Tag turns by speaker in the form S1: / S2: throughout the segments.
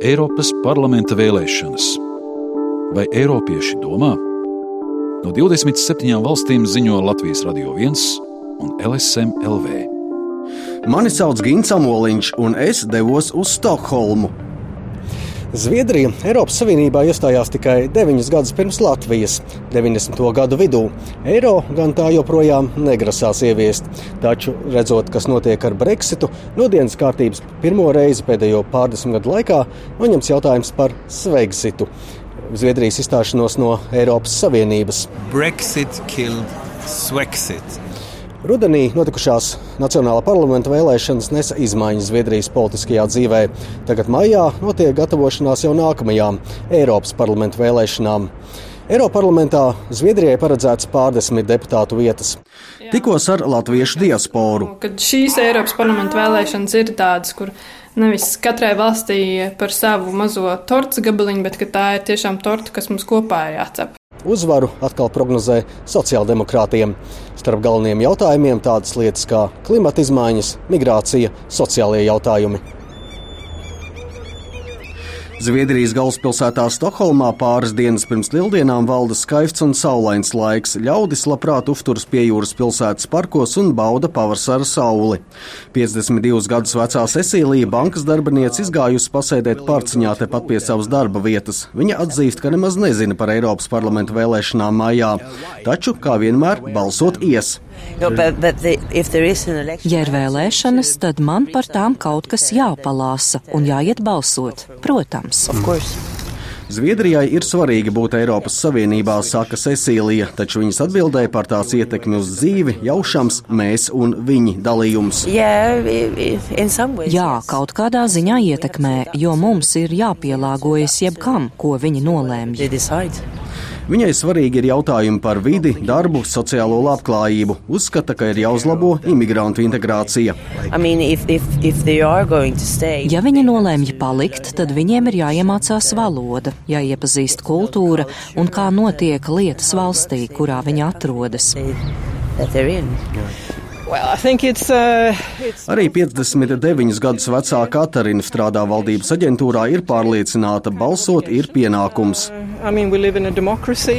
S1: Eiropas parlamenta vēlēšanas. Vai Eiropieši domā? No 27 valstīm ziņo Latvijas Radio 1 un LSM LV.
S2: Mani sauc Gins Amoliņš, un es devos uz Stokholmu.
S3: Zviedrija Eiropas Savienībā iestājās tikai 9 gadus pirms Latvijas, 90. gadu vidū. Eiro gan tā joprojām negrasās ieviest. Taču, redzot, kas notiek ar Brexitu, no dienas kārtības pirmo reizi pēdējo pārdesmit gadu laikā noņems jautājums par Svexitu. Zviedrijas izstāšanos no Eiropas Savienības.
S4: Brexit killed Swexit.
S3: Rudenī notikušās Nacionālā parlamenta vēlēšanas nesa izmaiņas Zviedrijas politiskajā dzīvē. Tagad maijā notiek gatavošanās jau nākamajām Eiropas parlamenta vēlēšanām. Eiroparlamentā Zviedrijai paredzēts pārdesmit deputātu vietas. Tikos ar latviešu diasporu.
S5: Kad šīs Eiropas parlamenta vēlēšanas ir tādas, kur nevis katrai valstī par savu mazo torts gabaliņu, bet tā ir tiešām torta, kas mums kopā ir jācep.
S3: Uzvaru atkal prognozē sociāldemokrātiem. Starp galvenajiem jautājumiem tādas lietas kā klimata izmaiņas, migrācija, sociālie jautājumi.
S2: Zviedrijas galvaspilsētā Stokholmā pāris dienas pirms lieldienām valda skaists un saulains laiks. Ļaudis labprāt uzturas pie jūras pilsētas parkos un bauda pavasara sauli. 52 gadus vecā Cecīlija, bankas darbiniece, izgājusi pasēdēt pārciņā tepat pie savas darba vietas. Viņa atzīst, ka nemaz nezina par Eiropas parlamentu vēlēšanām mājā, taču, kā vienmēr, balsot ies.
S6: Ja ir vēlēšanas, tad man par tām kaut kas jāpalāsa un jāiet balsot. Protams.
S2: Zviedrijai ir svarīgi būt Eiropas Savienībā, saka Cecīlija, taču viņas atbildēja par tās ietekmi uz dzīvi jaušams mēs un viņi dalījums.
S6: Jā, kaut kādā ziņā ietekmē, jo mums ir jāpielāgojas jebkam, ko viņi nolēmj.
S2: Viņai svarīgi ir jautājumi par vidi, darbu, sociālo labklājību. Uzskata, ka ir jāuzlabo imigrantu integrācija.
S7: I mean, if, if, if stay,
S6: ja viņi nolēmj palikt, tad viņiem ir jāiemācās valoda, jāiepazīst kultūra un kā notiek lietas valstī, kurā viņi atrodas.
S5: Well, it's, uh, it's...
S2: Arī 59 gadus vecā Katarina strādā valdības aģentūrā, ir pārliecināta, balsot ir pienākums.
S5: I mean,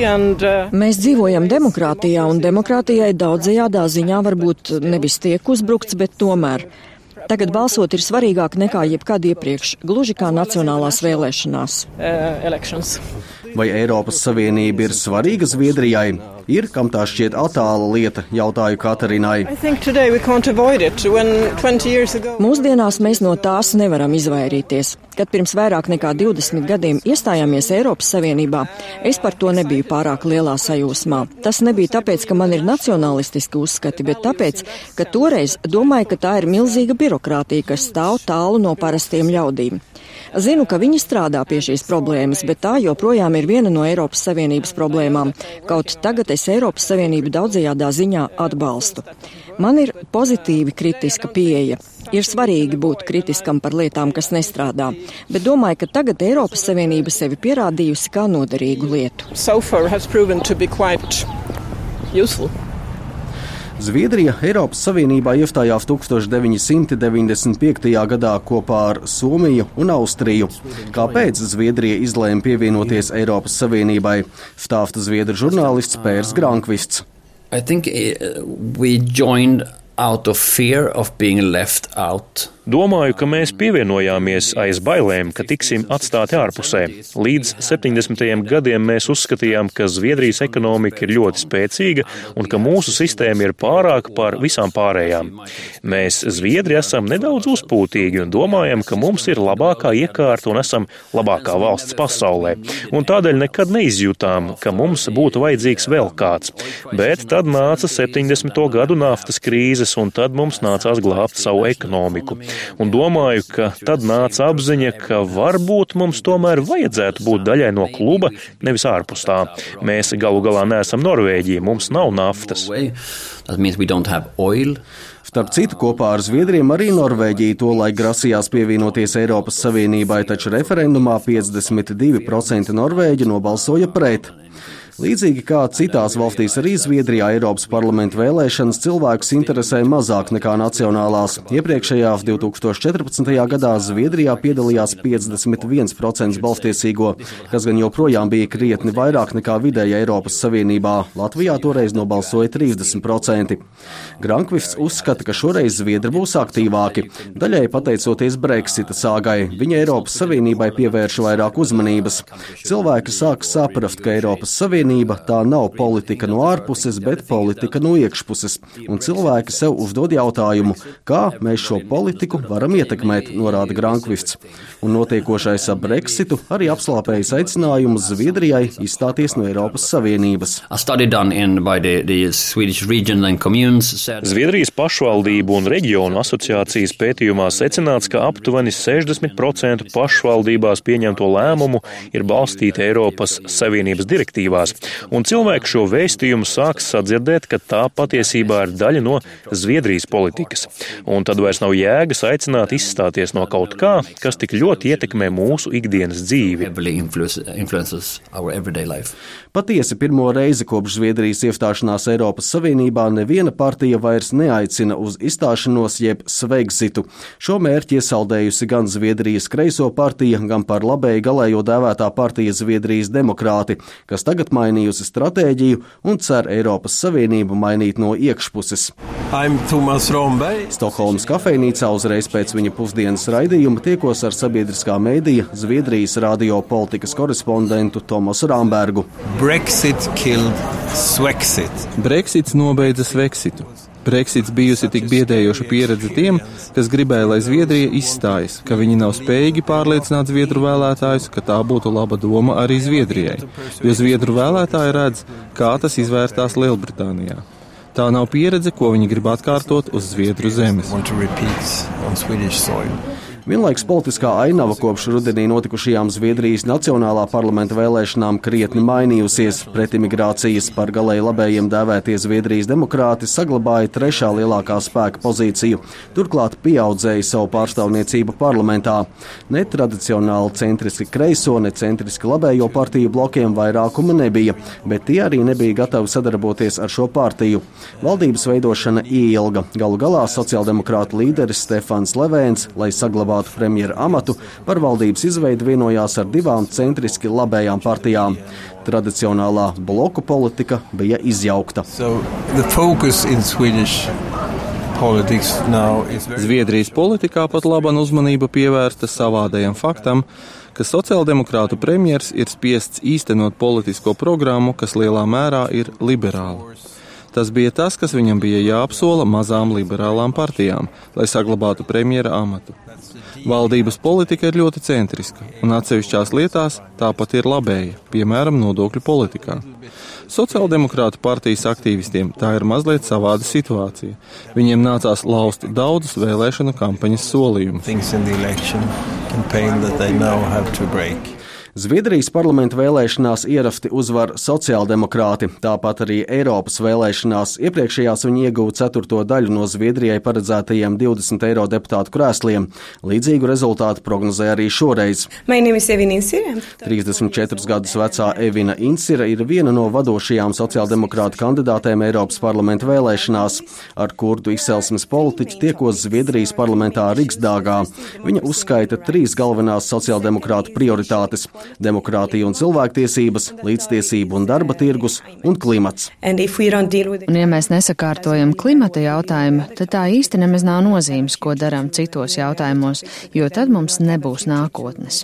S5: and, uh...
S8: Mēs dzīvojam demokrātijā, un demokrātijai daudzajādā ziņā varbūt nevis tiek uzbrukts, bet tomēr. Tagad balsot ir svarīgāk nekā jebkad iepriekš, gluži kā nacionālās vēlēšanās.
S5: Uh,
S2: Vai Eiropas Savienība ir svarīga Zviedrijai? Ir, kam tā šķiet attāla lieta, jautāju Katarinai.
S8: Mūsdienās mēs no tās nevaram izvairīties. Kad pirms vairāk nekā 20 gadiem iestājāmies Eiropas Savienībā, es par to nebiju pārāk lielā sajūsmā. Tas nebija tāpēc, ka man ir nacionalistiski uzskati, bet tāpēc, ka toreiz domāju, ka tā ir milzīga birokrātija, kas stāv tālu no parastiem ļaudīm. Zinu, ka viņi strādā pie šīs problēmas, bet tā joprojām ir viena no Eiropas Savienības problēmām. Kaut tagad es Eiropas Savienību daudzajādā ziņā atbalstu. Man ir pozitīvi kritiska pieeja. Ir svarīgi būt kritiskam par lietām, kas nestrādā, bet domāju, ka tagad Eiropas Savienība sevi pierādījusi kā noderīgu lietu.
S5: So
S2: Zviedrija Eiropas Savienībā iestājās 1995. gadā kopā ar Somiju un Austriju. Kāpēc Zviedrija izlēma pievienoties Eiropas Savienībai? Stāsta zviedru žurnālists Pērs Grankvists.
S9: I think uh, we joined out of fear of being left out.
S10: Domāju, ka mēs pievienojāmies aiz bailēm, ka tiksim atstāti ārpusē. Līdz 70. gadiem mēs uzskatījām, ka Zviedrijas ekonomika ir ļoti spēcīga un ka mūsu sistēma ir pārāka par visām pārējām. Mēs, Zviedri, esam nedaudz uzpūtīgi un domājam, ka mums ir labākā iekārta un esam labākā valsts pasaulē. Un tādēļ nekad neizjūtām, ka mums būtu vajadzīgs vēl kāds. Bet tad nāca 70. gadu naftas krīzes, un tad mums nācās glābt savu ekonomiku un domāju, ka tad nāca apziņa, ka varbūt mums tomēr vajadzētu būt daļai no kluba, nevis ārpus tā. Mēs galu galā neesam Norvēģija, mums nav naftas.
S2: Starp citu, kopā ar Zviedriem arī Norvēģija to laik grasījās pievienoties Eiropas Savienībai, taču referendumā 52% norvēģi nobalsoja pret. Līdzīgi kā citās valstīs, arī Zviedrijā Eiropas parlamenta vēlēšanas cilvēkus interesē mazāk nekā nacionālās. Iepriekšējā 2014. gadā Zviedrijā piedalījās 51% balstiesīgo, kas gan joprojām bija krietni vairāk nekā vidēji Eiropas Savienībā. Latvijā toreiz nobalsoja 30%. Grankvifts uzskata, ka šoreiz Zviedri būs aktīvāki, daļai pateicoties Brexita sāgai. Viņa Eiropas Savienībai pievērš vairāk uzmanības. Cilvēki sāk saprast, ka Eiropas Savienība tā nav politika no ārpuses, bet politika no iekšpuses, un cilvēki sev uzdod jautājumu, kā mēs šo politiku varam ietekmēt, norāda Grankvifts. Un notiekošais ap Brexitu arī apslāpējas aicinājumus Zviedrijai izstāties no Eiropas Savienības.
S10: Zviedrijas pašvaldību un reģionu asociācijas pētījumā secināts, ka aptuveni 60% pašvaldībās pieņemto lēmumu ir balstīti Eiropas Savienības direktīvās, un cilvēki šo vēstījumu sāks sadzirdēt, ka tā patiesībā ir daļa no Zviedrijas politikas. Un tad vairs nav jēgas aicināt izstāties no kaut kā, kas tik ļoti ietekmē mūsu ikdienas dzīvi.
S2: Patiesi pirmo reizi kopš Zviedrijas iestāšanās Eiropas Savienībā neviena partija vairs neaicina uz izstāšanos jeb sveiksitu. Šo mērķi iesaldējusi gan Zviedrijas kreiso partija, gan par labēju galējo dēvētā partija Zviedrijas demokrāti, kas tagad mainījusi stratēģiju un cer Eiropas Savienību mainīt no iekšpuses. Stokholmas kafejnīcā uzreiz pēc viņa pusdienas raidījuma tiekos ar sabiedriskā mēdīja Zviedrijas radio politikas korespondentu Tomasu Rāmbergu.
S4: Brexit killed Swexit.
S11: Brexits nobeidza Svexitu. Brexits bijusi tik biedējoša pieredze tiem, kas gribēja, lai Zviedrija izstājas, ka viņi nav spējīgi pārliecināt Zviedru vēlētājus, ka tā būtu laba doma arī Zviedrijai, jo Zviedru vēlētāji redz, kā tas izvērtās Lielbritānijā. Tā nav pieredze, ko viņi grib atkārtot uz Zviedru zemes.
S2: Vienlaiks politiskā ainava kopš rudenī notikušajām Zviedrijas Nacionālā parlamenta vēlēšanām krietni mainījusies. Pret imigrācijas par galēji labējiem dēvētie Zviedrijas demokrāti saglabāja trešā lielākā spēka pozīciju, turklāt pieaudzēja savu pārstāvniecību parlamentā. Netradicionāli centriski kreiso, ne centriski labējo partiju blokiem vairākuma nebija, bet tie arī nebija gatavi sadarboties ar šo partiju. Valdības veidošana ilga. Galu galā sociāldemokrāta līderis Stefans Levēns, lai saglabātu saglabātu premjera amatu, par valdības izveidu vienojās ar divām centriski labējām partijām. Tradicionālā bloku politika bija izjaukta. So
S11: Zviedrijas politikā pat laba uzmanība pievērsta savādajam faktam, ka sociāldemokrātu premjers ir spiests īstenot politisko programmu, kas lielā mērā ir liberāla. Tas bija tas, kas viņam bija jāapsola mazām liberālām partijām, lai saglabātu premjera amatu. Valdības politika ir ļoti centriska, un atsevišķās lietās tāpat ir labēja, piemēram, nodokļu politikā. Sociāldemokrātu partijas aktīvistiem tā ir mazliet savāda situācija. Viņiem nācās laust daudzus vēlēšanu kampaņas solījumus.
S2: Zviedrijas parlamenta vēlēšanās ierasti uzvar sociāldemokrāti, tāpat arī Eiropas vēlēšanās. Iepriekšējās viņi ieguva ceturto daļu no Zviedrijai paredzētajiem 20 eiro deputātu krēsliem. Līdzīgu rezultātu prognozē arī šoreiz. 34 gadus vecā Evina Insira ir viena no vadošajām sociāldemokrātu kandidātēm Eiropas parlamenta vēlēšanās. Ar kurdu izcelsmes politiķu tiekos Zviedrijas parlamentā Riksdāgā. Viņa uzskaita trīs galvenās sociāldemokrātu prioritātes - demokrātija un cilvēktiesības, līdztiesība un darba tirgus un klimats.
S12: Un, ja mēs nesakārtojam klimata jautājumu, tad tā īsti nemaz nav nozīmes, ko darām citos jautājumos, jo tad mums nebūs nākotnes.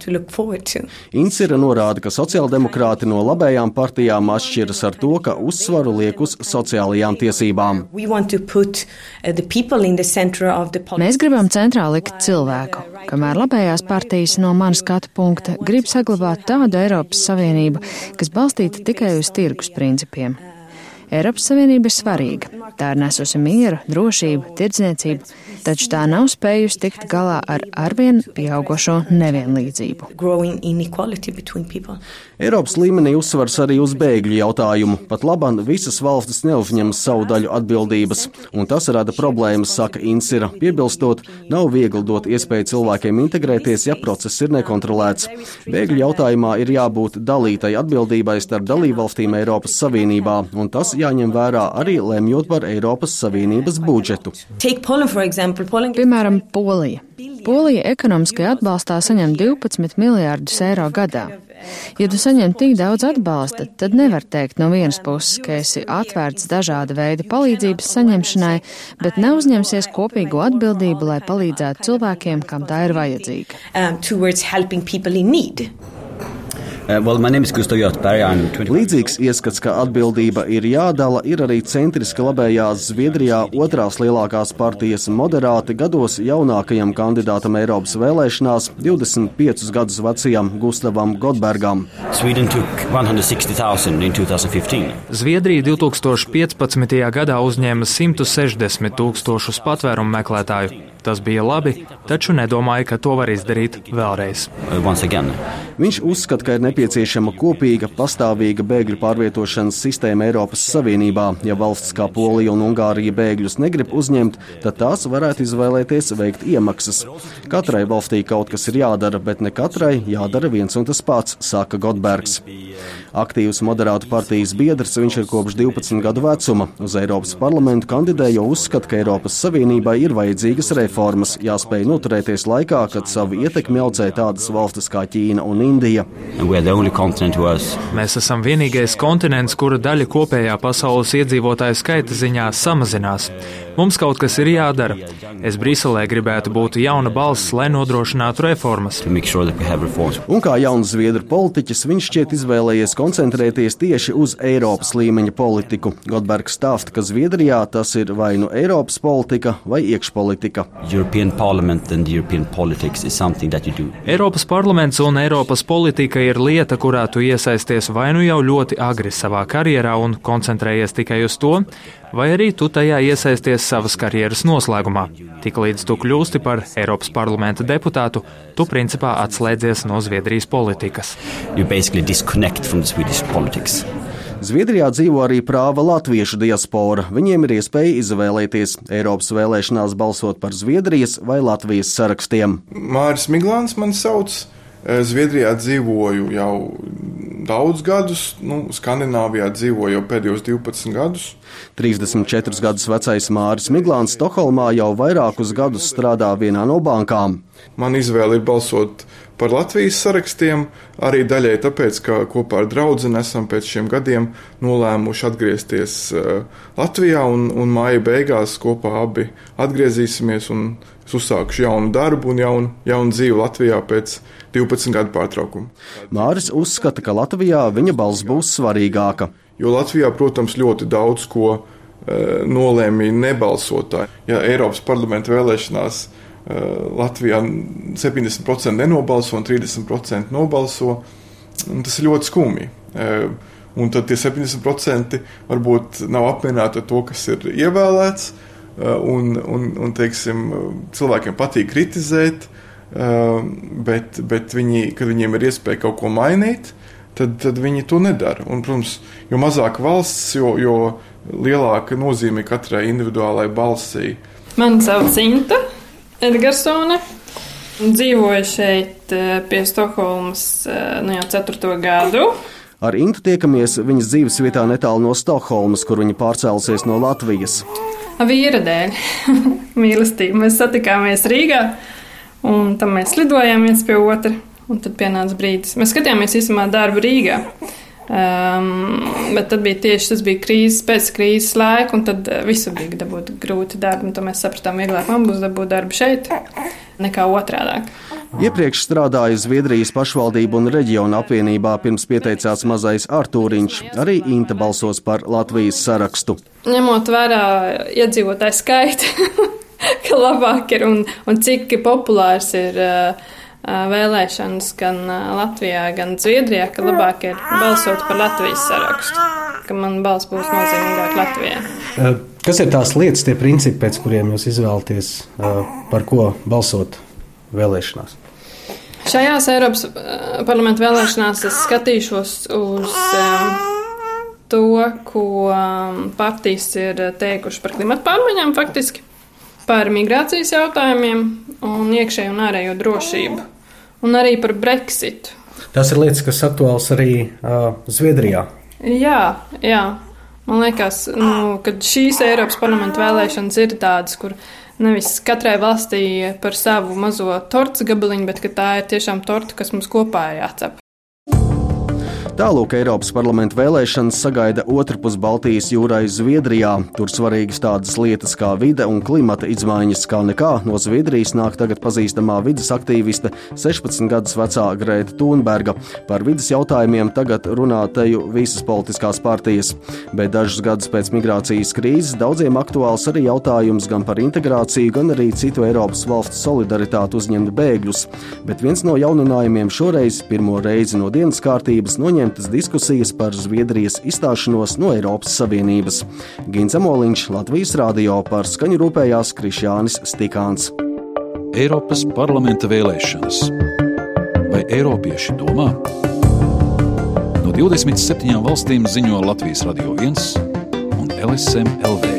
S2: Incira norāda, ka sociāldemokrāti no labējām partijām atšķiras ar to, ka uzsvaru liek uz sociālajām tiesībām.
S12: Mēs gribam centrā likt cilvēku, kamēr labējās partijas no manas skatu punkta grib saglabāt tādu Eiropas Savienību, kas balstīta tikai uz tirgus principiem. Eiropas Savienība ir svarīga. Tā ir nesusi mieru, drošību, tirdzniecību, taču tā nav spējusi tikt galā ar arvien pieaugušo nevienlīdzību.
S2: Eiropas līmenī uzsvars arī uz bēgļu jautājumu. Pat labam visas valstis neuzņemas savu daļu atbildības, un tas rada problēmas, saka Insira. Piebilstot, nav viegli dot iespēju cilvēkiem integrēties, ja process ir nekontrolēts. Bēgļu jautājumā ir jābūt dalītai atbildībai starp dalībvalstīm Eiropas Savienībā, un tas jāņem vērā arī lemjot par Eiropas Savienības budžetu.
S12: Piemēram, Polija. Polija ekonomiskajā atbalstā saņem 12 miljārdus eiro gadā. Ja tu saņem tik daudz atbalsta, tad nevar teikt no vienas puses, ka esi atvērts dažāda veida palīdzības saņemšanai, bet neuzņemsies kopīgo atbildību, lai palīdzētu cilvēkiem, kam tā ir vajadzīga.
S2: Um, Uh, well, Līdzīgs ieskats, ka atbildība ir jādala, ir arī centriski labējās Zviedrijā otrās lielākās partijas moderāti gados jaunākajam kandidātam Eiropas vēlēšanās, 25 gadus vecajam Gustavam Godbergam.
S13: Zviedrija 2015. gadā uzņēma 160 tūkstošus patvērumu meklētāju. Tas bija labi, taču nedomāju, ka to var izdarīt vēlreiz.
S2: Viņš uzskata, ka ir nepieciešama kopīga, pastāvīga bēgļu pārvietošanas sistēma Eiropas Savienībā. Ja valsts kā Polija un Ungārija bēgļus negrib uzņemt, tad tās varētu izvēlēties veikt iemaksas. Katrai valstī kaut kas ir jādara, bet ne katrai jādara viens un tas pats, saka Gotbergs. Aktīvs moderātu partijas biedrs viņš ir kopš 12 gadu vecuma. Uz Eiropas parlamentu kandidē, jo uzskata, ka Eiropas Savienībai ir vajadzīgas reformas reformas jāspēj noturēties laikā, kad savu ietekmi audzē tādas valstis kā Ķīna un Indija.
S13: Mēs esam vienīgais kontinents, kura daļa kopējā pasaules iedzīvotāju skaita ziņā samazinās. Mums kaut kas ir jādara. Es Briselē gribētu būt jauna balss, lai nodrošinātu reformas.
S2: Un kā jauns zviedru politiķis, viņš šķiet izvēlējies koncentrēties tieši uz Eiropas līmeņa politiku. Godbergs stāsta, ka Zviedrijā tas ir vai nu Eiropas politika vai iekšpolitika.
S13: Eiropas parlaments un Eiropas politika ir lieta, kurā tu iesaisties vai nu jau ļoti agri savā karjerā un koncentrējies tikai uz to, vai arī tu tajā iesaisties savas karjeras noslēgumā. Tiklīdz tu kļūsti par Eiropas parlamenta deputātu, tu principā atslēdzies no Zviedrijas politikas.
S2: Zviedrijā dzīvo arī prāva latviešu diaspora. Viņiem ir iespēja izvēlēties Eiropas vēlēšanās balsot par Zviedrijas vai Latvijas sarakstiem.
S14: Māris Miglāns man sauc. Zviedrijā dzīvoju jau daudz gadus, nu, Skandināvijā dzīvoju jau pēdējos 12 gadus.
S2: 34 gadus vecais Māris Miglāns Stokholmā jau vairākus gadus strādā vienā no bankām.
S14: Man izvēle ir balsot par Latvijas sarakstiem, arī daļai tāpēc, ka kopā ar draugu esam pēc šiem gadiem nolēmuši atgriezties uh, Latvijā, un, un māja beigās kopā abi atgriezīsimies un uzsākuši jaunu darbu un jaunu, jaunu dzīvi Latvijā pēc 12 gadu pārtraukuma.
S2: Māris uzskata, ka Latvijā viņa balss būs svarīgāka.
S14: Jo Latvijā, protams, ļoti daudz ko uh, nolēma nebalsotāji. Ja Eiropas parlamenta vēlēšanās uh, Latvijā 70% nenobalso un 30% nobalso. Un tas ir ļoti skumji. Un tad tie 70% varbūt nav apmierināti ar to, kas ir ievēlēts. Un, un, un teiksim, cilvēkiem patīk kritizēt, bet, bet viņi, kad viņiem ir iespēja kaut ko mainīt, tad, tad viņi to nedara. Un, protams, jo mazāk valsts, jo, jo lielāka nozīme katrai individuālai balsī.
S5: Man sauc Inta. Edgarsone. Dzīvoju šeit eh, pie Stokholmas eh, nu jau ceturto gadu.
S2: Ar Intu tiekamies viņas dzīves vietā netālu no Stokholmas, kur viņa pārcēlusies no Latvijas.
S5: Vīra dēļ, mīlestība. Mēs satikāmies Rīgā, un tam mēs lidojām viens pie otra. Un tad pienāca brīdis. Mēs skatījāmies īstenībā darbu Rīgā. Um, bet tad bija tieši tas bija krīzes, pēc krīzes laika, un tad uh, visur bija dabūt grūti darbi. Tad mēs sapratām, vieglāk man būs dabūt darbu šeit nekā otrādāk.
S2: Iepriekš strādāja Zviedrijas pašvaldību un reģionu apvienībā, pirms pieteicās mazais Artūriņš. Arī Inta balsos par Latvijas sarakstu.
S5: Ņemot vērā iedzīvotāju skaitu, ka labāk ir un, un cik populārs ir. Uh, vēlēšanas gan Latvijā, gan Zviedrijā, ka labāk ir balsot par Latvijas sarakstu. ka man balss būs nozīmīgāk Latvijā.
S3: Kas ir tās lietas, tie principi, pēc kuriem jūs izvēlaties, par ko balsot vēlēšanās?
S5: Šajās Eiropas parlamenta vēlēšanās es skatīšos uz to, ko partijas ir teikuši par klimatu pārmaiņām, faktiski par migrācijas jautājumiem un iekšējo un ārējo drošību, un arī par Brexitu.
S3: Tas ir lietas, kas aktuāls arī uh, Zviedrijā.
S5: Jā, jā. Man liekas, nu, ka šīs Eiropas parlamenta vēlēšanas ir tādas, kur nevis katrai valstī par savu mazo tortes gabaliņu, bet tā ir tiešām torta, kas mums kopā jācep.
S2: Tālāk Eiropas parlamenta vēlēšanas sagaida otrpus Baltijas jūrai Zviedrijā. Tur svarīgas tādas lietas kā vide un klimata izmaiņas, kā nekā no Zviedrijas nāk tagad pazīstamā vidas aktīviste 16 gadus vecā Grēta Thunberga. Par vidas jautājumiem tagad runā teju visas politiskās partijas, bet dažus gadus pēc migrācijas krīzes daudziem aktuāls arī jautājums gan par integrāciju, gan arī citu Eiropas valstu solidaritāti uzņemt bēgļus. Bet viens no jauninājumiem šoreiz pirmo reizi no dienas kārtības noņem noņemtas diskusijas par Zviedrijas izstāšanos no Eiropas Savienības. Gins Amoliņš Latvijas rādio par skaņu rūpējās Krišjānis Stikāns.
S1: Eiropas parlamenta vēlēšanas. Vai Eiropieši domā? No 27 valstīm ziņo Latvijas Radio 1 un LSM LV.